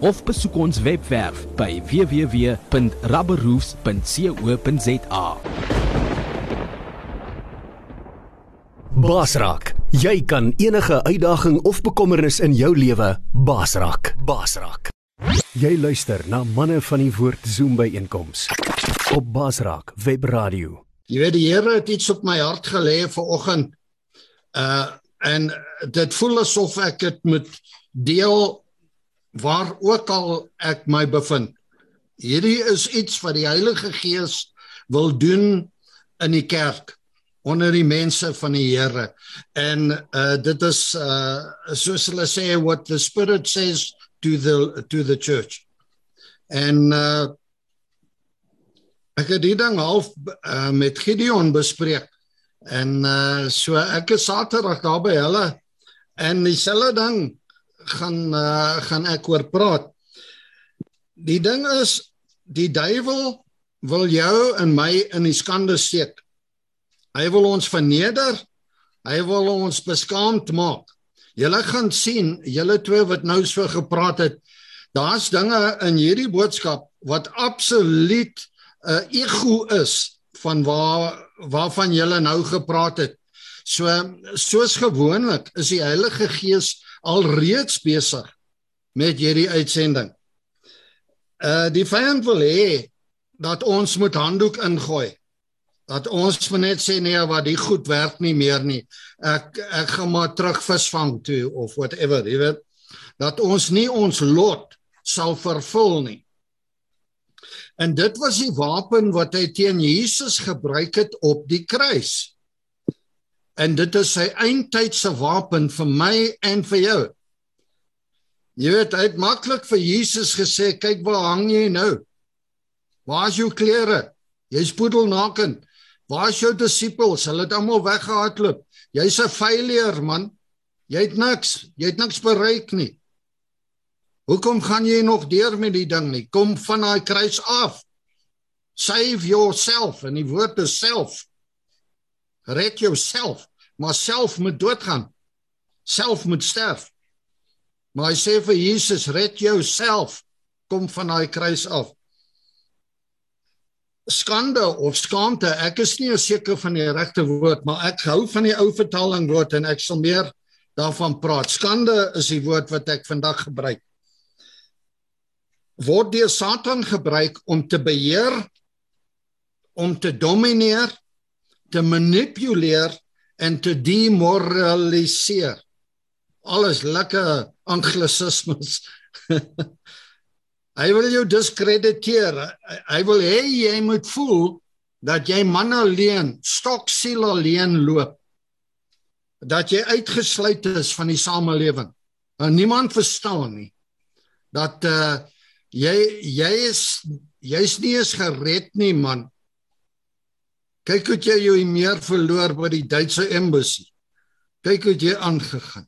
of besoek ons webwerf by www.rubberroofs.co.za. Basrak, jy kan enige uitdaging of bekommernis in jou lewe basrak. Basrak. Jy luister na manne van die woord Zoom by einkoms op Basrak Web Radio. Jy weet die Here het iets op my hart gelê vir oggend. Uh en dit voel asof ek dit moet deel waar ook al ek my bevind. Hierdie is iets wat die Heilige Gees wil doen in die kerk onder die mense van die Here. En uh dit is uh soos hulle sê what the spirit says to the to the church. En uh ek het dit dan half uh, met Gideon bespreek. En uh so ek is Saterdag daar by hulle en dieselfde ding gaan uh, gaan ek oor praat. Die ding is die duiwel wil jou en my in die skande steek. Hy wil ons verneder. Hy wil ons beskaamd maak. Julle gaan sien, julle twee wat nou so gepraat het, daar's dinge in hierdie boodskap wat absoluut 'n uh, ego is van waar waarvan julle nou gepraat het. So soos gewoonlik is die Heilige Gees alreeds besig met hierdie uitsending. Uh die vyand wil hê dat ons moet handdoek ingooi. Dat ons moet net sê nee, wat die goed werk nie meer nie. Ek ek gaan maar terug visvang toe of whatever, jy weet. Dat ons nie ons lot sal vervul nie. En dit was die wapen wat hy teen Jesus gebruik het op die kruis. En dit is sy eindtydse wapen vir my en vir jou. Jy weet, hy het maklik vir Jesus gesê, "Kyk waar hang jy nou? Waar is jou klere? Jy's poedelnaken. Waar is jou disippels? Hulle het almal weggehardloop. Jy's 'n failure, man. Jy het niks. Jy het niks bereik nie. Hoekom gaan jy nog deur met die ding nie? Kom van daai kruis af. Save yourself en die woord is self red jouself, maar self moet doodgaan. Self moet sterf. Maar hy sê vir Jesus, red jouself. Kom van daai kruis af. Skande of skaamte, ek is nie seker van die regte woord, maar ek hou van die ou vertaling woord en ek sal meer daarvan praat. Skande is die woord wat ek vandag gebruik. Word deur Satan gebruik om te beheer, om te domineer, te manipuleer en te demoraliseer. Alles lekker anglisismes. hy wil jou diskrediteer. Hy wil hê jy moet voel dat jy man alleen, stok siel alleen loop. Dat jy uitgesluit is van die samelewing. En niemand verstaan nie dat uh jy jy is jy's nie eens gered nie man. Kyk hoe jy jou meer verloor by die Duitse embassy. Kyk hoe jy aangegaan.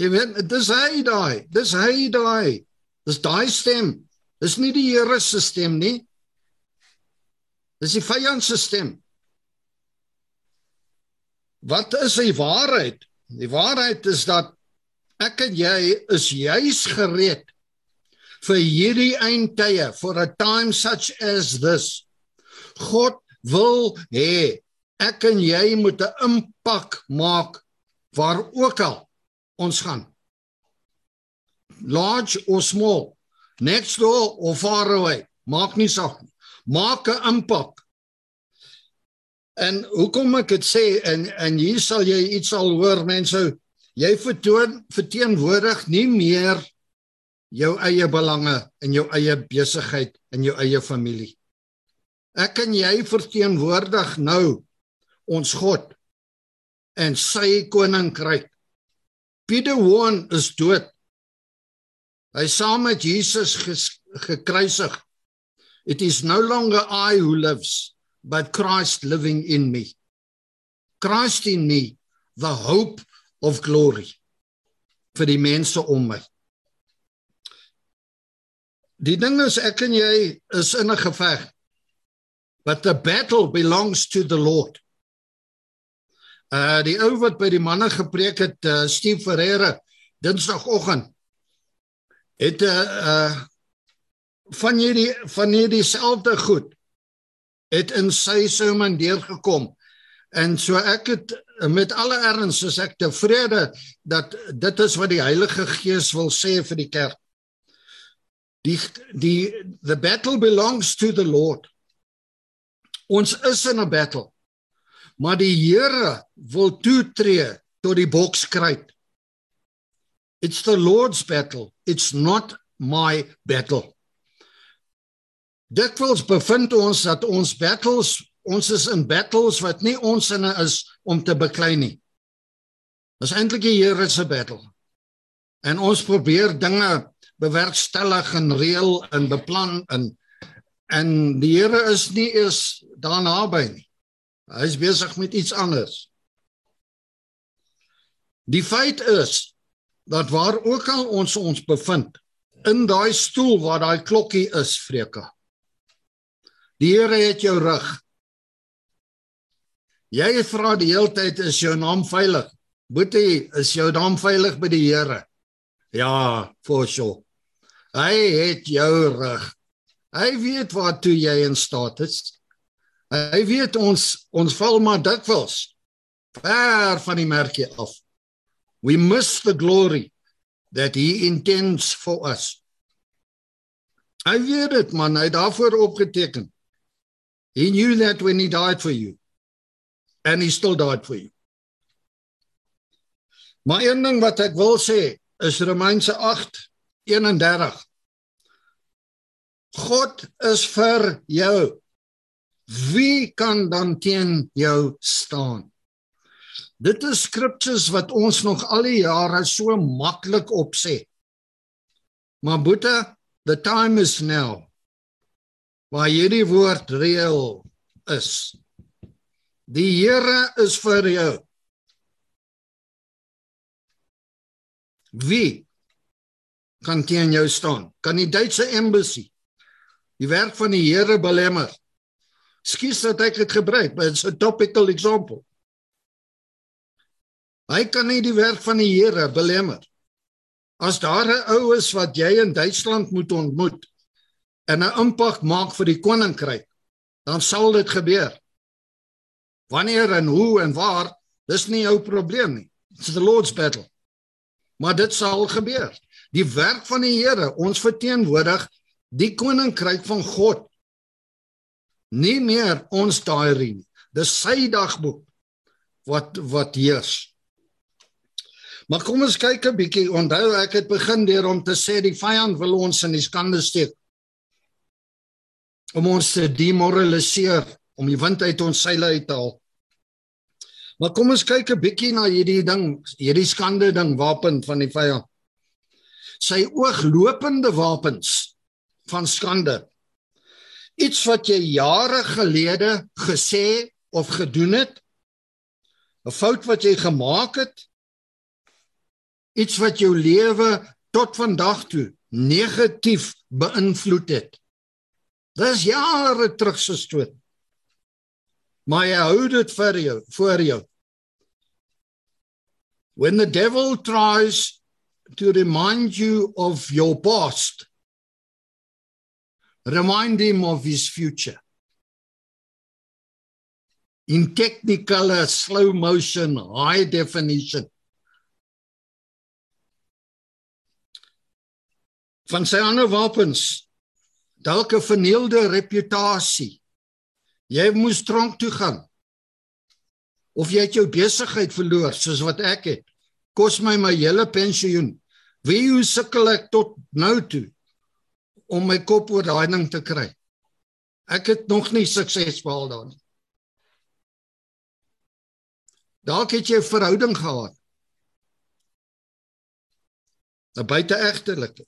Jy weet, dis hy daai. Dis hy daai. Dis daai stem. Dis nie die Here se stem nie. Dis die vyand se stem. Wat is die waarheid? Die waarheid is dat ek en jy is juis gered vir hierdie eindtye for a time such as this. God wil hê ek en jy moet 'n impak maak waar ook al ons gaan. Large or small, next door or far away, maak nie saak nie. Maak 'n impak. En hoekom ek dit sê en en hier sal jy iets al hoor mense, jy vertoon verteenwoordig nie meer jou eie belange en jou eie besigheid en jou eie familie. Ek en jy verteenwoordig nou ons God en sy koninkryk. Pieter Woon is dood. Hy saam met Jesus gekruisig. It is no longer I who lives, but Christ living in me. Christ in me, the hope of glory vir die mense om my. Die ding is ek en jy is in 'n geveg. But the battle belongs to the Lord. Uh die ou wat by die manne gepreek het, uh, Steve Ferreira, Dinsdagoggend het 'n uh, uh van hierdie van hierdie selfde goed het in sy sermon deurgekom. En so ek het met alle erns is ek tevrede dat dit is wat die Heilige Gees wil sê vir die kerk. Die die the battle belongs to the Lord. Ons is in 'n battle. Maar die Here wil toetree tot die bokskruit. It's the Lord's battle. It's not my battle. Dit wels bevind ons dat ons battles, ons is in battles wat nie ons sinne is om te beklei nie. Dis eintlik die Here se battle. En ons probeer dinge bewerkstellig en reël en beplan en en die Here is nie eens daar naby nie. Hy is besig met iets anders. Die feit is dat waar ook al ons ons bevind in daai stoel waar daai klokkie is, Freka. Die Here het jou rug. Jy vra die hele tyd is jou naam veilig? Boetie, is jou naam veilig by die Here? Ja, for sure. Hy het jou rug. Hy weet wat toe jy in staat is. Hy weet ons ons val maar dikwels ver van die merkie af. We miss the glory that he intends for us. Hy weet dit man, hy daarvoor opgeteken. He knew that when he died for you. And he still died for you. Maar een ding wat ek wil sê is Romeine 8:31. God is vir jou. Wie kan dan teen jou staan? Dit is scriptures wat ons nog al die jare so maklik opsê. Maar boete, the time is now waar hierdie woord reël is. Die Here is vir jou. Wie kan teen jou staan? Kan die Duitse embassy die werk van die Here belemmer? Skus dat ek dit gebruik, but it's a topical example. Hy kan nie die werk van die Here belemmer. As daar 'n ou is wat jy in Duitsland moet ontmoet en 'n impak maak vir die koninkryk, dan sal dit gebeur. Wanneer en hoe en waar, dis nie jou probleem nie. It's the Lord's battle. Maar dit sal gebeur. Die werk van die Here, ons verteenwoordig die koninkryk van God. Nie meer ons diary nie. Dis sy dagboek wat wat heers. Maar kom ons kyk 'n bietjie. Onthou ek het begin deur om te sê die vyand wil ons in die skande steek om ons te demoraliseer, om die wind uit ons seile uit te haal. Maar kom ons kyk 'n bietjie na hierdie ding, hierdie skande ding wapen van die vyand. Sy ooglopende wapens van skande. Iets wat jy jare gelede gesê of gedoen het. 'n Fout wat jy gemaak het. Iets wat jou lewe tot vandag toe negatief beïnvloed het. Dis jare terug se stoot. Maar jy hou dit vir jou, voor jou. When the devil tries to remind you of your past, remind him of his future. In technical slow motion, high definition. Van sy ander wapens dalk 'n vernielde reputasie. Jy moes tronk toe gaan. Of jy het jou besigheid verloor soos wat ek het. Kos my my hele pensioen. Wie hoe sukkel ek tot nou toe om my kop oor daai ding te kry? Ek het nog nie sukses behaal daar nie. Dalk het jy 'n verhouding gehad. 'n buiteegtelike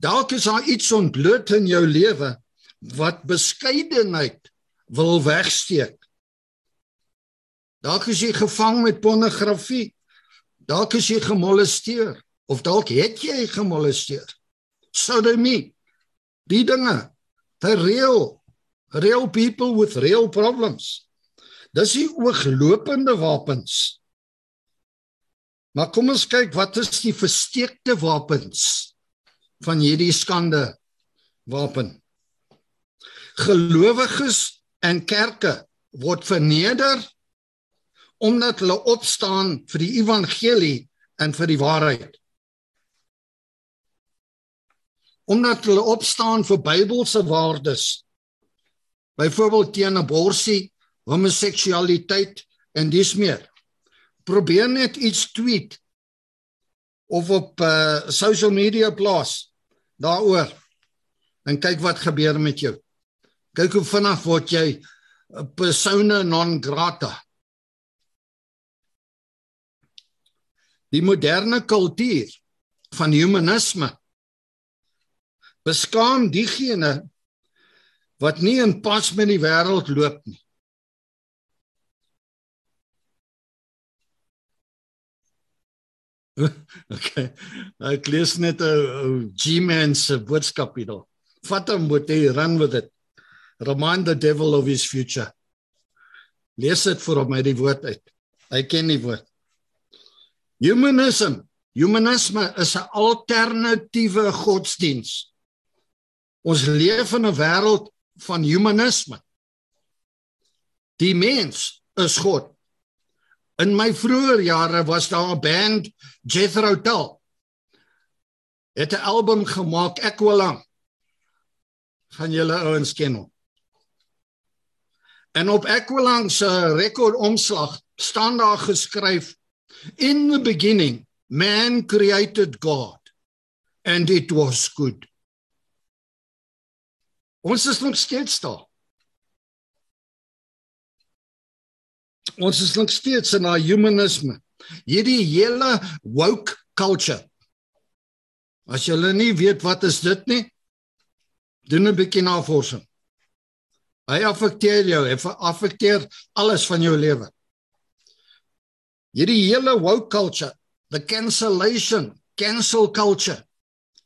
Dalk is daar iets ontbloot in jou lewe wat beskeidenheid wil wegsteek. Dalk is jy gevang met pornografie. Dalk is jy gemolesteer of dalk het jy gemolesteer. Sodomie. Die dinge. The real real people with real problems. Dis die ooglopende wapens. Maar kom ons kyk wat is die versteekte wapens van hierdie skande wapen. Gelowiges en kerke word verneder omdat hulle opstaan vir die evangelie en vir die waarheid. Omdat hulle opstaan vir Bybelse waardes. Byvoorbeeld teen abortus, homoseksualiteit en dis meer probeer net iets tweet of op uh social media plaas daaroor en kyk wat gebeur met jou. Kyk hoe vinnig word jy 'n persona non grata. Die moderne kultuur van humanisme beskaam diegene wat nie in pas met die wêreld loop nie. okay. Ek lees net 'n G-man se boodskap hier. Vat hom moet hy run with it. Remind the devil of his future. Lees dit vir hom uit die woord uit. Hy ken die woord. Humanism, humanisme is 'n alternatiewe godsdiens. Ons leef in 'n wêreld van humanisme. Die mens is God. In my vroeë jare was daar 'n band Jethro Tull. Het 'n album gemaak Equilang. Van julle ouens ken hom. En op Equilang se rekordomslag staan daar geskryf In the beginning man created God and it was good. Ons is nog steeds daar. ons is nog steeds in daai humanisme. Hierdie hele woke culture. As jy nie weet wat is dit nie, doen 'n bietjie navorsing. Hy affekteer jou, hy affekteer alles van jou lewe. Hierdie hele woke culture, the cancellation, cancel culture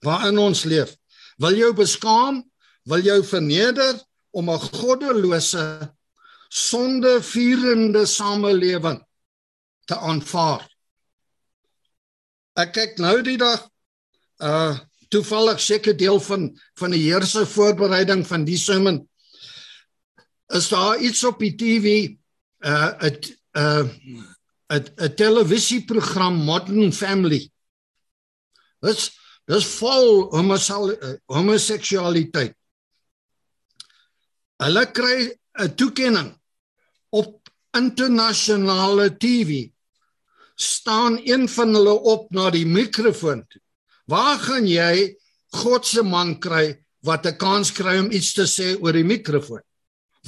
waarin ons leef, wil jou beskaam, wil jou verneder om 'n goddelose sonde vierende samelewing te aanvaar. Ek kyk nou die dag uh toevallig seker deel van van die Here se voorbereiding van die sermon is daar iets op die TV uh 'n uh 'n 'n televisieprogram Modern Family. Dit's dis vol homoseksualiteit. Hulle kry 'n toekenning op internasionale TV staan een van hulle op na die mikrofoon. Waar gaan jy God se man kry wat 'n kans kry om iets te sê oor die mikrofoon?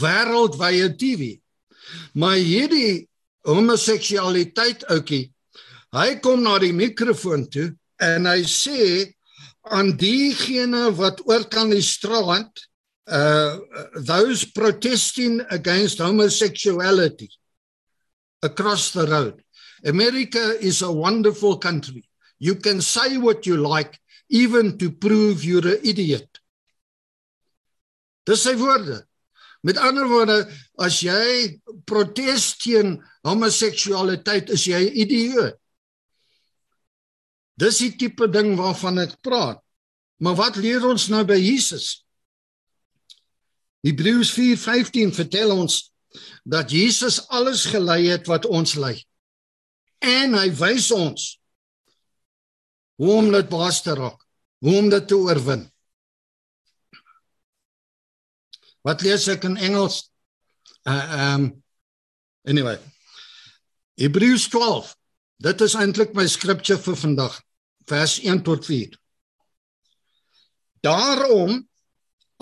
Wêreldwye TV. Maar hierdie homoseksualiteit ouetjie, hy kom na die mikrofoon toe en hy sê aan diegene wat oor kan die strand uh, those protesting against homosexuality across the road. America is a wonderful country. You can say what you like, even to prove you're an idiot. Dis sy woorde. Met ander woorde, as jy protes teen homoseksualiteit, is jy 'n idioot. Dis die tipe ding waarvan ek praat. Maar wat leer ons nou by Jesus? Hebreërs 4:15 vertel ons dat Jesus alles gelei het wat ons lei. En hy wys ons hoe om dit baas te raak, hoe om dit te oorwin. Wat lees ek in Engels? Uh um anyway. Hebreërs 12. Dit is eintlik my scripture vir vandag, vers 1 tot 4. Daarom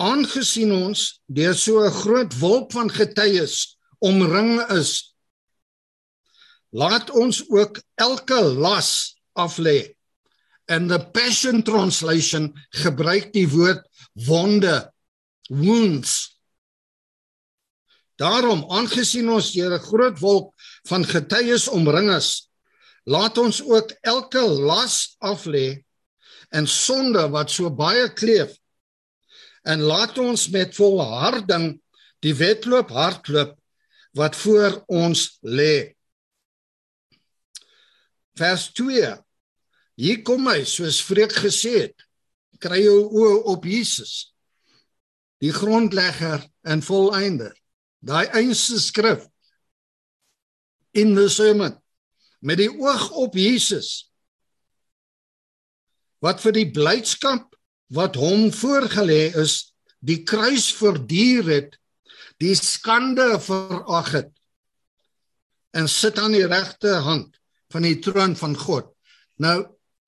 aangesien ons deur so 'n groot wolk van getuies omring is laat ons ook elke las af lê and the Passion Translation gebruik die woord wonde, wounds. Daarom, aangesien ons deur 'n groot wolk van getuies omring is, laat ons ook elke las aflê en sonde wat so baie kleef en laat ons met volharding die wedloop hardloop wat voor ons lê. Vers 2. Hier kom hy soos Vreek gesê het. Kry jou oë op Jesus. Die grondlegger en volëinder. Daai einste skrif in the sermon met die oog op Jesus. Wat vir die blydskap wat hom voorgelê is, die kruis verduur het, die skande verag het en sit aan die regte hand van die troon van God. Nou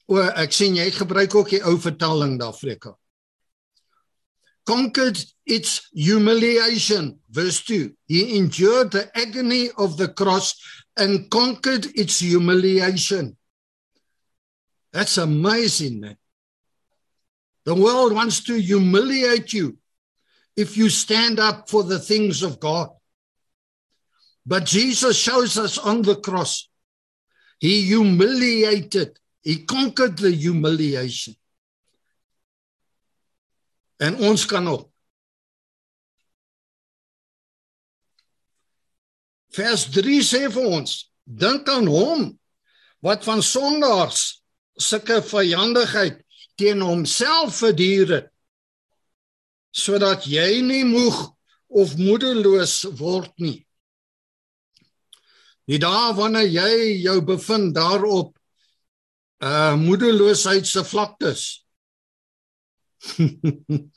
o ek sien jy gebruik ook die ou vertaling daar Freka. Conquered its humiliation verse 2. He endured the agony of the cross and conquered its humiliation. That's amazing. Man. The world wants to humiliate you if you stand up for the things of God. But Jesus shows us on the cross He humiliated. He conquered the humiliation. En ons kan ook. Vers 3 sê vir ons: Dink aan hom wat van sondaars sulke vyandigheid teen homself verduur het sodat jy nie moeg of moedeloos word nie. Die dae wanneer jy jou bevind daarop uh moedeloosheid se vlaktes.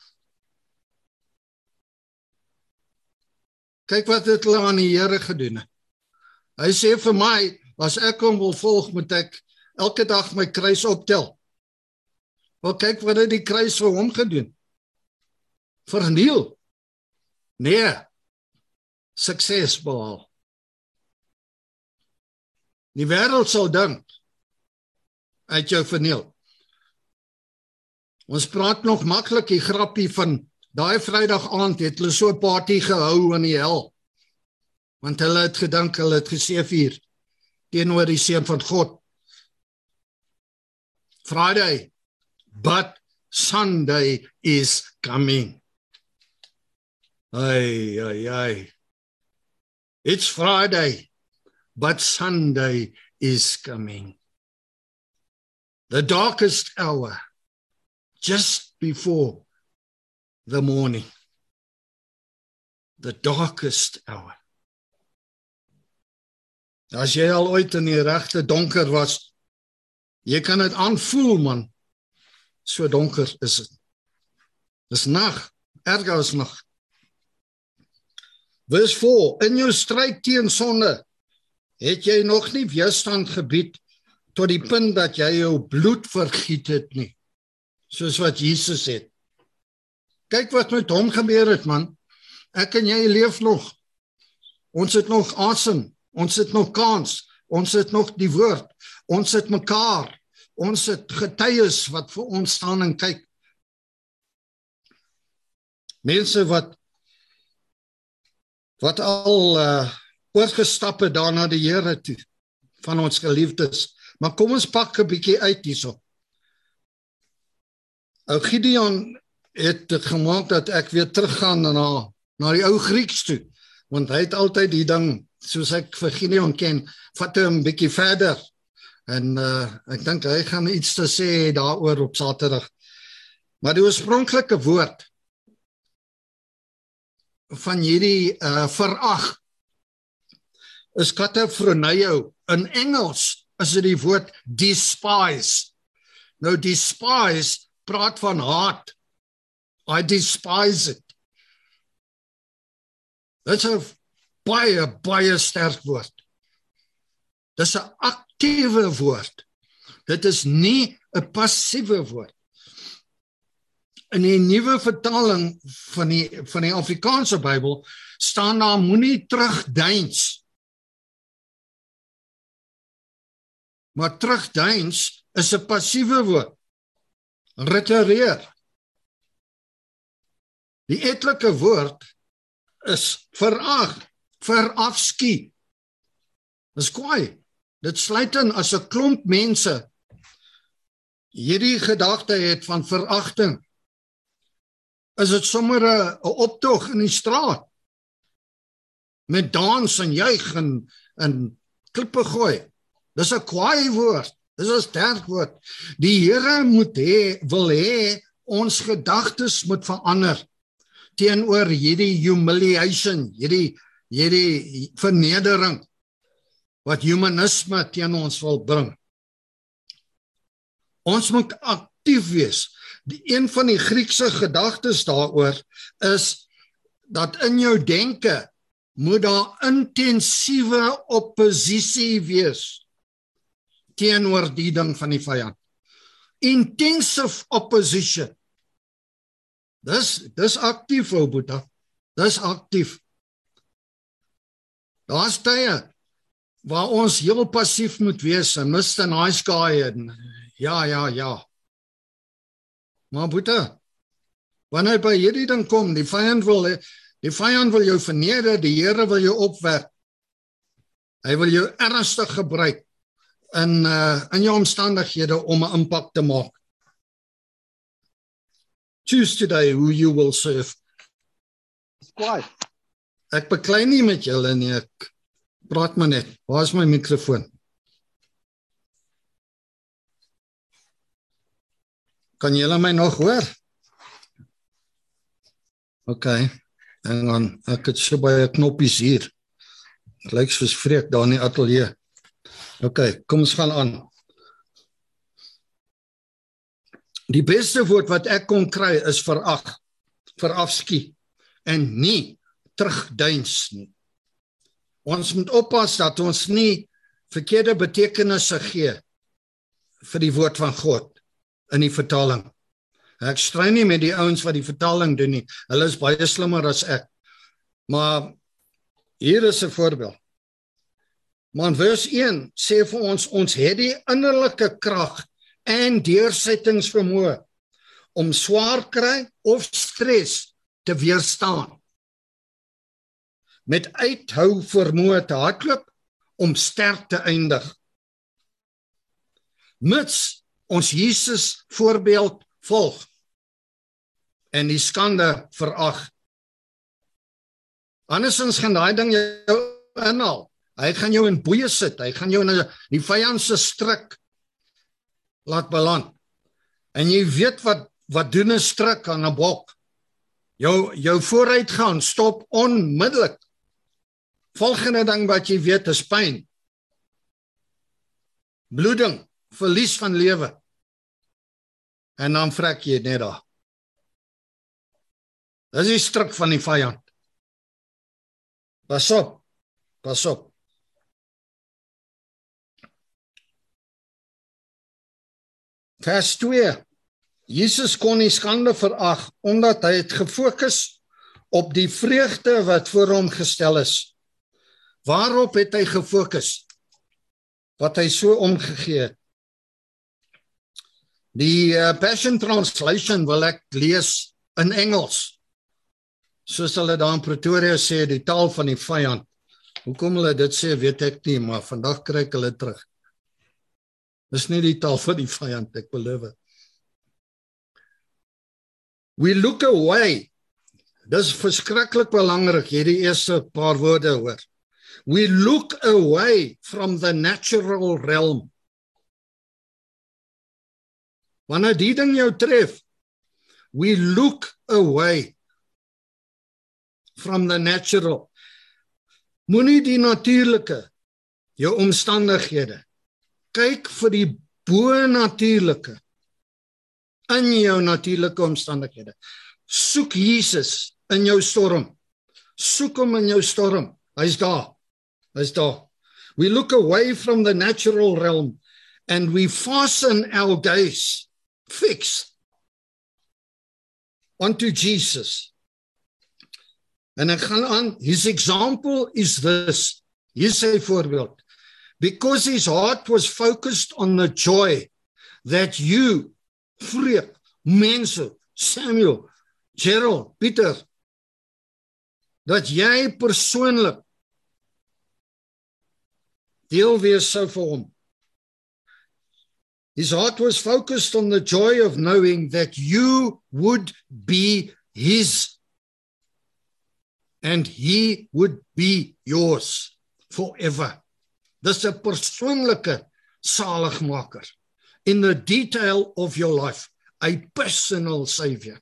Kyk wat het hulle aan die Here gedoen. Hy sê vir my, as ek hom wil volg, moet ek elke dag my kruis optel. Wel kyk wat het die kruis vir hom gedoen? Verniel. Nee. Sukses behaal. Die wêreld sal dink uit jou verniel. Ons praat nog maklik die grappie van daai Vrydag aand het hulle so 'n party gehou in die hel. Want hulle het gedink hulle het geseëvier teenoor die seun van God. Friday but Sunday is coming. Ay ay ay. It's Friday but Sunday is coming. The darkest hour, just before the morning. The darkest hour. As jy al ooit in die regte donker was, jy kan dit aanvoel man. So donker is dit. Dis nag, erger as nag. Vers 4: In jou stryd teen sonde het jy nog nie weerstand gebied tot die punt dat jy jou bloed vergiet het nie soos wat Jesus het. Kyk wat met hom gebeur het man. Ek en jy leef nog. Ons het nog asem. Ons het nog kans. Ons het nog die woord. Ons het mekaar ons het getuies wat vir ons staan en kyk mense wat wat al uh, oorgestap het daarna die Here toe van ons geliefdes. Maar kom ons pak 'n bietjie uit hierso. Ou Gideon het gemaak dat ek weer teruggaan na na die ou Grieks toe, want hy het altyd die ding soos ek vir Gideon ken, vat hom 'n bietjie verder. En uh ek dink hy gaan iets te sê daaroor op Saterdag. Maar die oorspronklike woord van hierdie uh verag is katafroneio in Engels is dit die woord despise. Nou despise praat van haat. I despise it. Dit's 'n baie baie sterk woord. Dis 'n aktiewe woord. Dit is nie 'n passiewe woord. In die nuwe vertaling van die van die Afrikaanse Bybel staan daar moenie terugdeins Maar terugduins is 'n passiewe woord. Retireer. Die etlike woord is verag, verafskie. Dis kwaai. Dit sluit in as 'n klomp mense hierdie gedagte het van veragting. Is dit sommer 'n optog in die straat met dans en juig en en klippe gooi. Dis 'n kwaai woord. Dis 'n sterk woord. Die Here moet hê wil hê ons gedagtes moet verander teenoor hierdie humiliation, hierdie hierdie vernedering wat humanisme teen ons wil bring. Ons moet aktief wees. Die een van die Griekse gedagtes daaroor is dat in jou denke moet daar intensiewe oppositie wees teenoor die ding van die vyand. Intensive opposition. Dis dis aktief ou Boeta. Dis aktief. Daar's tye waar ons heel passief moet wees en Mr Nice Guy en ja ja ja. Maar Boeta, wanneer by hierdie ding kom, die vyand wil die vyand wil jou verneder, die Here wil jou opwerk. Hy wil jou ernstig gebruik in uh in jou omstandighede om 'n impak te maak. Choose today who you will serve. Kwaai. Ek beklei nie met julle nie, ek Praat maar net. Waar is my mikrofoon? Kan julle my nog hoor? OK. En dan ek het so baie knoppies hier. Dit lyk soos vreek daar in die ateljee. OK, kom ons gaan aan. Die beste woord wat ek kon kry is verag, verafskie en nie terugduins nie. Ons moet oppas dat ons nie verkeerde betekenisse gee vir die woord van God in die vertaling. Ek stry nie met die ouens wat die vertaling doen nie. Hulle is baie slimmer as ek. Maar hier is 'n voorbeeld. Man vers 1 sê vir ons ons het die innerlike krag en deursettingsvermoë om swaar kry of stres te weerstaan met uithou vermoë te hardloop om sterk te eindig. Mits ons Jesus voorbeeld volg en die skande verag. Andersins gaan daai ding jou inhaal. Hy gaan jou in boeye sit. Hy gaan jou in die vyand se stryk laat beland. En jy weet wat wat doen 'n stryk aan 'n bok? Jou jou vooruitgaan stop onmiddellik. Volgende ding wat jy weet is pyn. Bloeding, verlies van lewe. En dan vrek jy net daar. Dis die stryk van die vyand. Pas op. Pas op. Vers 2. Jesus kon nie skande verag omdat hy het gefokus op die vreugde wat voor hom gestel is. Waarop het hy gefokus? Wat hy so omgegee het. Die uh, Passion Translation wil ek lees in Engels. Soos hulle daar in Pretoria sê, die taal van die vyand. Hoekom hulle dit sê, weet ek nie, maar vandag kry ek hulle terug. Dis nie die taal van die vyand, ek beloof. We look away. Dis verskriklik belangrik hierdie eerste paar woorde hoor we look away from the natural realm. Wanneer die ding jou tref, we look away from the natural. Moenie die natuurlike jou omstandighede kyk vir die bo-natuurlike in jou natuurlike omstandighede. Soek Jesus in jou storm. Soek hom in jou storm. Hy's daar. Is daar. We look away from the natural realm and we fasten our gaze fixed onto Jesus. En ek gaan aan, his example is this. Hier sê voorbeeld. because his heart was focused on the joy that you Freek, mense, Samuel, Gerald, Pieter dat jy persoonlik deel wees sou vir hom. His heart was focused on the joy of knowing that you would be his and he would be yours forever. Dis 'n persoonlike saligmaker in the detail of your life, a personal savior.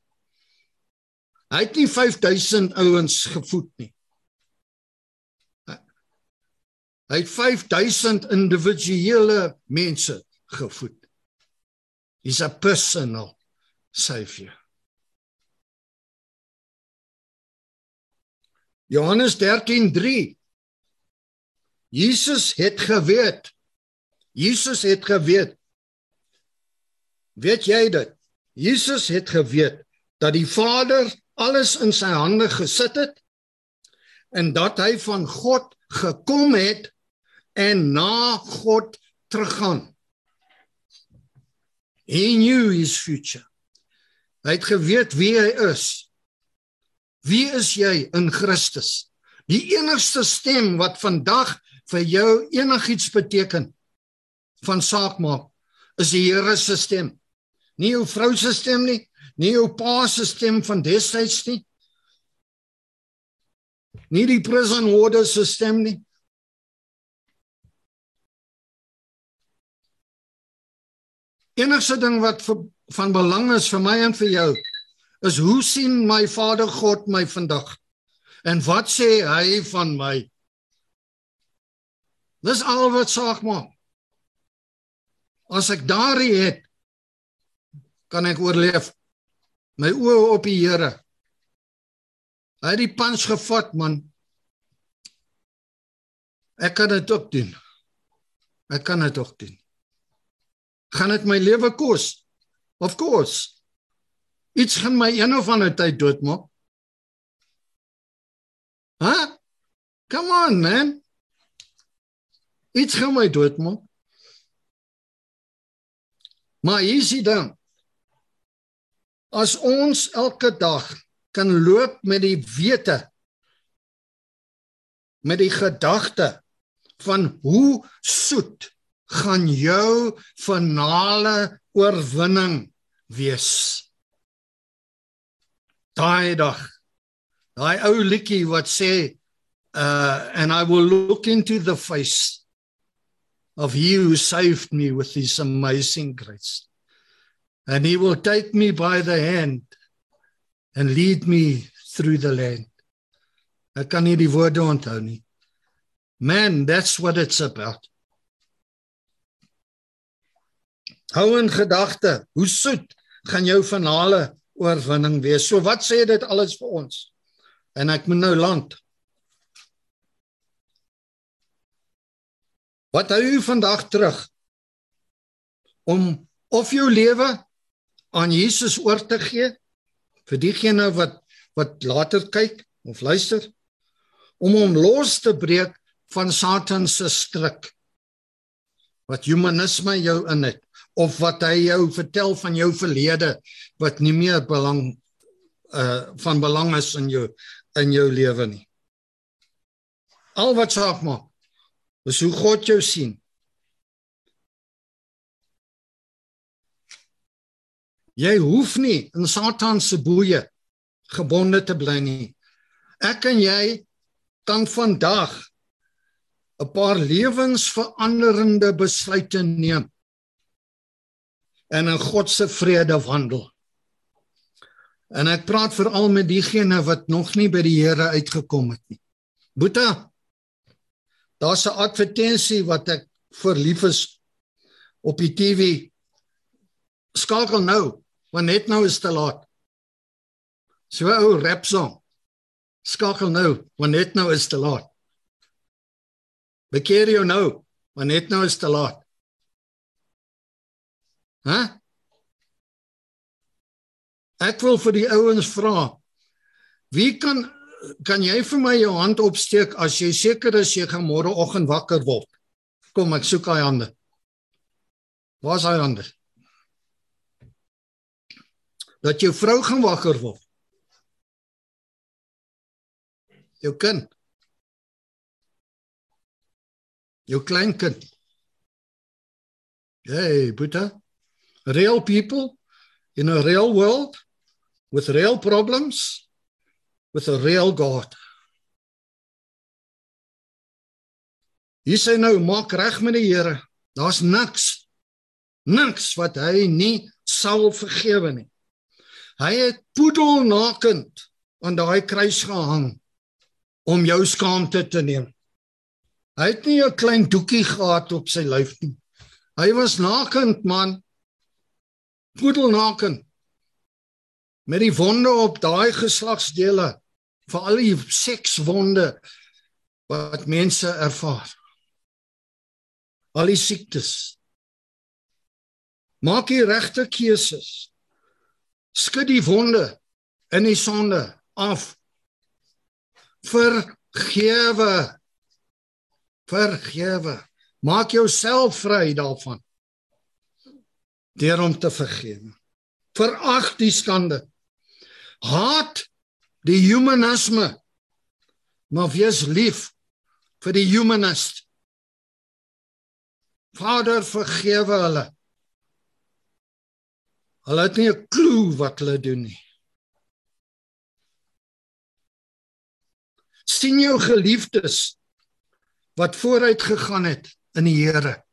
Hy het nie 5000 ouens gevoed nie. Hy het 5000 individuele mense gevoed. He's a personal savior. Johannes 13:3 Jesus het geweet. Jesus het geweet. Weet jy dit? Jesus het geweet dat die Vader alles in sy hande gesit het en dat hy van God gekom het en na God teruggaan. He knew his future. Hy het geweet wie hy is. Wie is jy in Christus? Die enigste stem wat vandag vir jou enigiets beteken van saak maak is die Here se stem. Nie jou vrou se stem nie, nie jou pa se stem van destyds nie. Nie die prison warder se stem nie. Enigste ding wat vir, van belang is vir my en vir jou is hoe sien my Vader God my vandag? En wat sê hy van my? Dis al wat saak maak. As ek daardie het, kan ek oorleef. My oë op die Here. Hy het die pans gevat, man. Ek kan dit ook doen. Ek kan dit ook doen. Gaan dit my lewe kos? Of course. Iets gaan my een of ander tyd doodmaak. Hæ? Huh? Come on, man. Iets gaan my doodmaak. Maar hier is dit dan. As ons elke dag kan loop met die wete met die gedagte van hoe soet gaan jou finale oorwinning wees. Daai dag. Daai ou liedjie wat sê uh and I will look into the face of he who saved me with his amazing grace and he will take me by the hand and lead me through the land. Ek kan nie die woorde onthou nie. Man, that's what it's about. Hou in gedagte, hoe soet gaan jou finale oorwinning wees. So wat sê dit alles vir ons? En ek moet nou land. Wat hou jy vandag terug om of jou lewe aan Jesus oor te gee vir diegene wat wat later kyk of luister om hom los te breek van Satan se stryk wat humanisme jou in het of wat hy jou vertel van jou verlede wat nie meer belang uh van belang is in jou in jou lewe nie. Al wat saak maak is hoe God jou sien. Jy hoef nie in Satan se boeye gebonde te bly nie. Ek en jy kan vandag 'n paar lewensveranderende besluite neem en in God se vrede wandel. En ek praat veral met diegene wat nog nie by die Here uitgekom het nie. Boeta, daar's 'n advertensie wat ek vir lief is op die TV. Skakel nou want net nou is te laat. So ou rap song. Skakel nou, want net nou is te laat. Bekeer jou nou, want net nou is te laat. Hæ? Ek wil vir die ouens vra. Wie kan kan jy vir my jou hand opsteek as jy seker is jy gaan môre oggend wakker word? Kom ek soek hy hande. Waar is hy hande? Dat jou vrou gaan wakker word. Jou kind. Jou kleinkind. Hey, Buddha. Real people in a real world with real problems with a real God. Hier sê nou maak reg met die Here. Daar's niks niks wat hy nie sal vergewe nie. Hy het poedelnakend aan daai kruis gehang om jou skaamte te neem. Hy het nie 'n klein doekie gehad op sy lyf nie. Hy was nakend man. Poedelnakend. Met die wonde op daai geslagsdele, veral die sekswonde wat mense ervaar al die siektes. Maak die regte keuses. Skud die wonde in die sonde af. Vergewe. Vergewe. Maak jouself vry daarvan. Deur om te vergewe. Verag die skande. Haat die humanisme. Maar wees lief vir die humanist. Vader vergewe hulle. Hulle het nie 'n klou wat hulle doen nie. sien jou geliefdes wat vooruit gegaan het in die Here.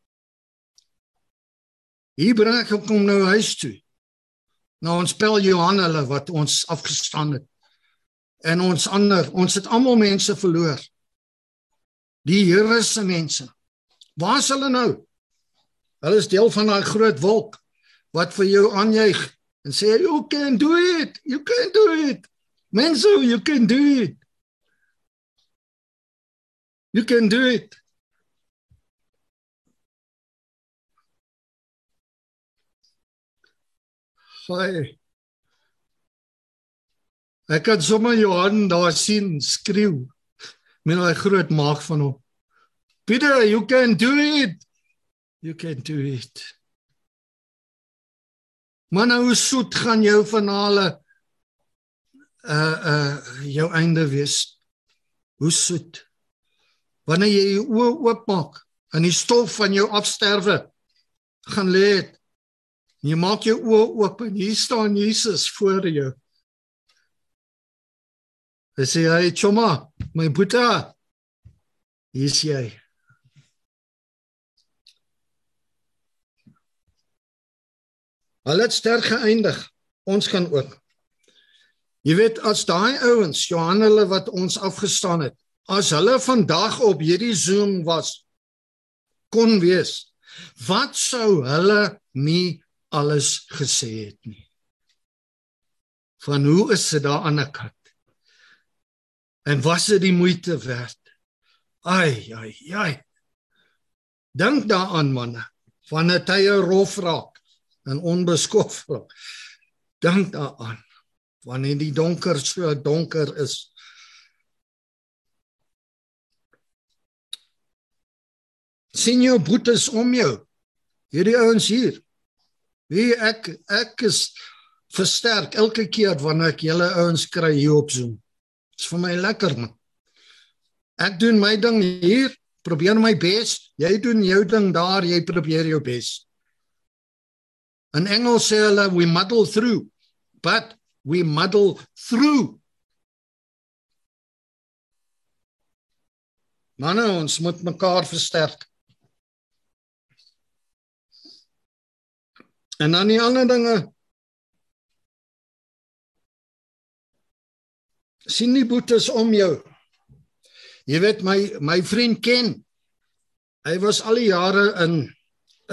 Hier bring ek hom nou huis toe. Nou ons pel Johan hulle wat ons afgestaan het. En ons ander, ons het almal mense verloor. Die Here se mense. Waar is hulle nou? Hulle is deel van daai groot wolk wat vir jou aanjuig en sê you can do it. You can do it. Mense, you can do it. You can do it. Hi. Ek kan sommer Johan daar sien skreeu met daai groot maag van hom. Peter, you can do it. You can do it. Maar nou soet gaan jou finale uh uh jou einde wees. Hoe soet. Wanneer jy jou oë oopmaak en die stof van jou afsterwe gaan lê het. Jy maak jou oë oop en hier staan Jesus voor jou. Hy sê hy choma, my boeta. Hier is jy. Hulle het sterk geëindig. Ons kan ook. Jy weet as daai ouens, Johan hulle wat ons afgestaan het, as hulle vandag op hierdie Zoom was kon wees, wat sou hulle nie alles gesê het nie. Van hoe is dit daar aan die kant? En was dit die moeite werd? Ai, ai, ai. Dink daaraan manne, van 'n tye rof raak en onbeskofflik. Dink daaraan wanneer die donker so donker is. sien jou boetes om jou. Hierdie ouens hier. Wie ek ek is versterk elke keer wanneer ek julle ouens kry hier op Zoom. Dit's vir my lekker man. Ek doen my ding hier, probeer my bes. Jy doen jou ding daar, jy probeer jou bes. In Engels sê hulle we muddle through, but we muddle through. Manne, ons moet mekaar versterk. En dan die ander dinge sien nie boetes om jou. Jy weet my my vriend Ken. Hy was al die jare in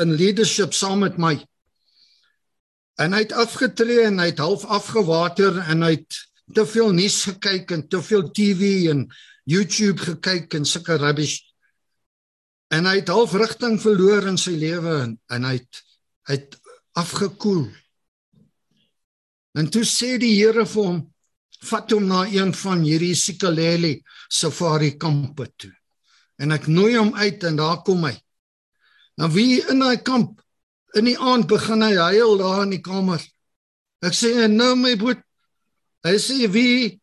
in leadership saam met my. En hy het afgetree en hy het half afgewater en hy het te veel nuus gekyk en te veel TV en YouTube gekyk en sulke rubbish. En hy het half rigting verloor in sy lewe en, en hy het hy het afgekoel. En toe sê die Here vir hom: "Vat hom na een van hierdie Sikaleli safari kampe toe." En ek nooi hom uit en daar kom hy. En wie in daai kamp in die aand begin hy huil daar in die kamer. Ek sê nou my boet. Hy sê wie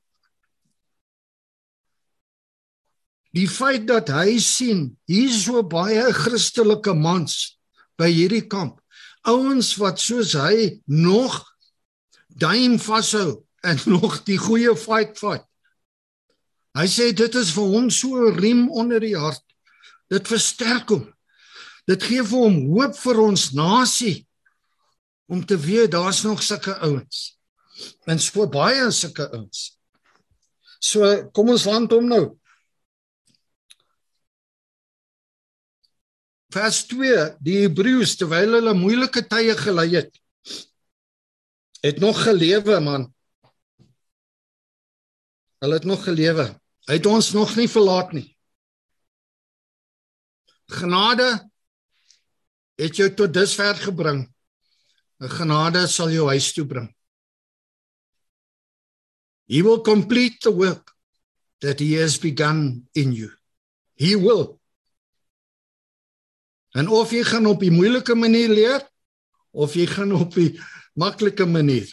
die feit dat hy sien hier so baie Christelike mans by hierdie kamp. Ouens wat soos hy nog duim vashou en nog die goeie fight fight. Hy sê dit is vir hom so 'n riem onder die hart. Dit versterk hom. Dit gee vir hom hoop vir ons nasie om te weet daar's nog sulke ouens. En so baie sulke ouens. So kom ons land hom nou. Vers 2, die Hebreërs terwyl hulle moeilike tye gelei het, het nog gelewe man. Hulle het nog gelewe. Hy het ons nog nie verlaat nie. Genade het jou tot dusver gebring. 'n Genade sal jou huis toe bring. He will complete the work that he has begun in you. He will. En of jy gaan op die moeilike manier leer of jy gaan op die maklike manier.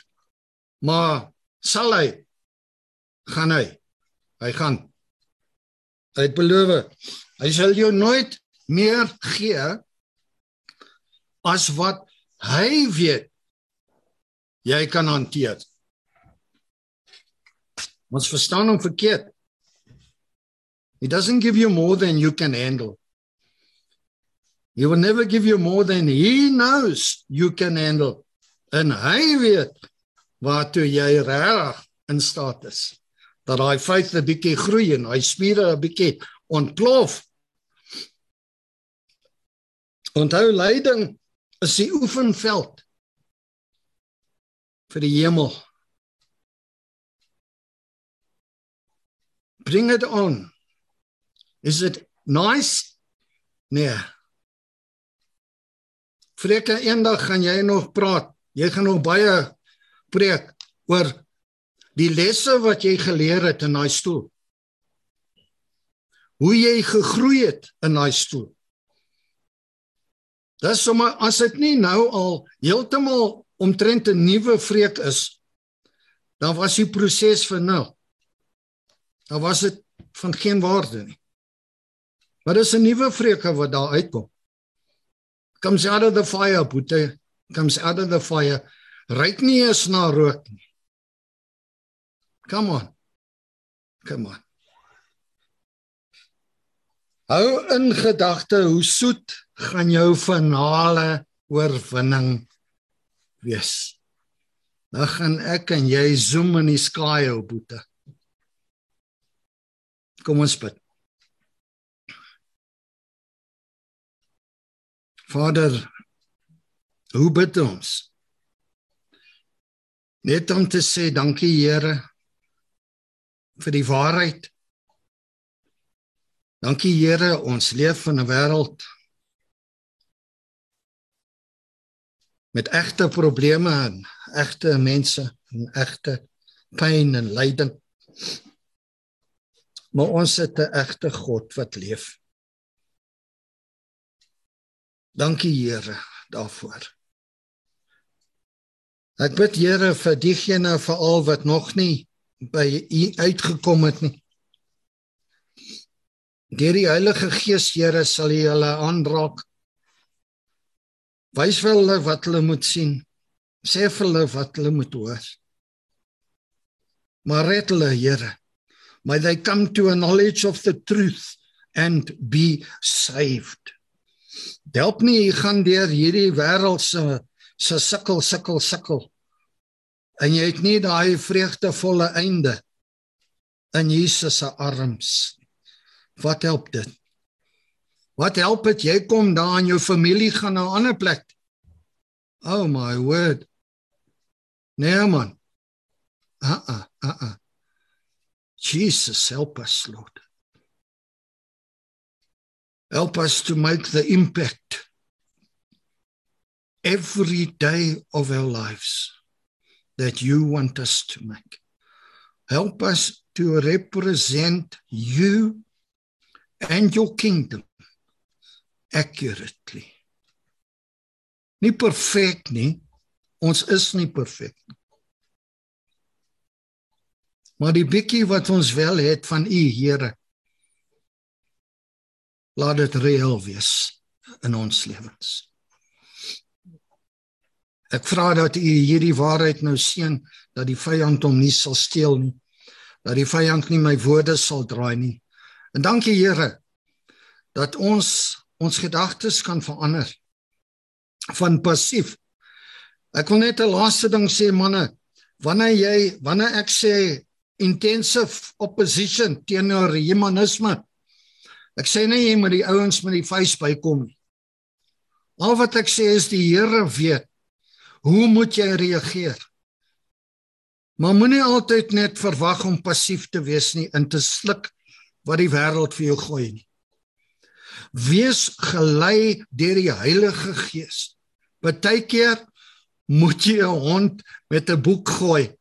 Maar sal hy gaan hy. Hy gaan. Hy het beloof. Hy sal jou nooit meer gee as wat hy weet jy kan hanteer. Ons verstaan hom verkeerd. He doesn't give you more than you can handle. He will never give you more than he knows you can handle. En hy weet waartoe jy reg in staat is. Dat daai faith 'n bietjie groei en hy spiere 'n bietjie ontplof. Onthou lyding is die oefenveld vir die hemel. Bring it on. Is it nice? Nee. Vreke eendag gaan jy nog praat. Jy gaan nog baie preek oor die lesse wat jy geleer het in daai stoel. Hoe jy gegroei het in daai stoel. Dis sommer as dit nie nou al heeltemal omtrent 'n nuwe vreek is, dan was die proses vir nou. Dan was dit van geen waarde nie. Maar dis 'n nuwe vreke wat daar uitkom. Comes out of the fire, boete, comes out of the fire. Ryk nie eens na rook nie. Come on. Come on. Hou in gedagte hoe soet gaan jou finale oorwinning wees. Dan gaan ek en jy zoom in die sky op boete. Kom ons bid. Vader, hoe bid ons? Net om te sê dankie Here vir die waarheid. Dankie Here, ons leef in 'n wêreld met egte probleme en egte mense en egte pyn en lyding. Maar ons het 'n egte God wat leef. Dankie Here daarvoor. Ek bid Here vir diegene veral wat nog nie by U uitgekom het nie. Deur die Heilige Gees Here sal U hulle aanraak Wys vir hulle wat hulle moet sien. Sê vir hulle wat hulle moet hoor. Maar red hulle, Here. May they come to a knowledge of the truth and be saved. Help nie jy gaan deur hierdie wêreld se se sukkel sukkel sukkel. En jy het nie daai vreugdevolle einde in Jesus se arms. Wat help dit? Wat help dit jy kom daar in jou familie gaan na 'n ander plek? Oh my word. Nee man. Ah ah ah ah. Jesus help us Lord. Help us to make the impact every day of our lives that you want us to make. Help us to represent you and your kingdom accurately Nie perfek nie. Ons is nie perfek nie. Maar die bietjie wat ons wel het van U, Here, laat dit reël wees in ons lewens. Ek vra dat U hierdie waarheid nou seën dat die vyand hom nie sal steel nie. Dat die vyand nie my woorde sal draai nie. En dankie Here dat ons ons gedagtes kan verander van passief. Ek wil net 'n laaste ding sê manne, wanneer jy wanneer ek sê intensive opposition teenoor humanisme. Ek sê nie jy moet die ouens met die vuis bykom nie. Al wat ek sê is die Here weet hoe moet jy reageer? Maar moenie altyd net verwag om passief te wees nie in te sluk wat die wêreld vir jou gooi nie. Wees gelei deur die Heilige Gees. Partykeer moet jy 'n hond met 'n boek gooi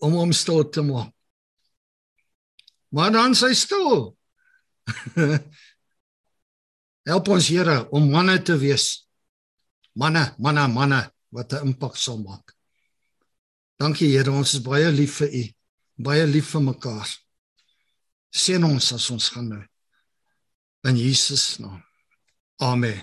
om hom stil te maak. Maar dan sy stil. Help ons Here om manne te wees. Manne, manne, manne wat 'n impak sal maak. Dankie Here, ons is baie lief vir U. Baie lief vir mekaar. Seën ons as ons gaan nou. In Jesus naam. Amen.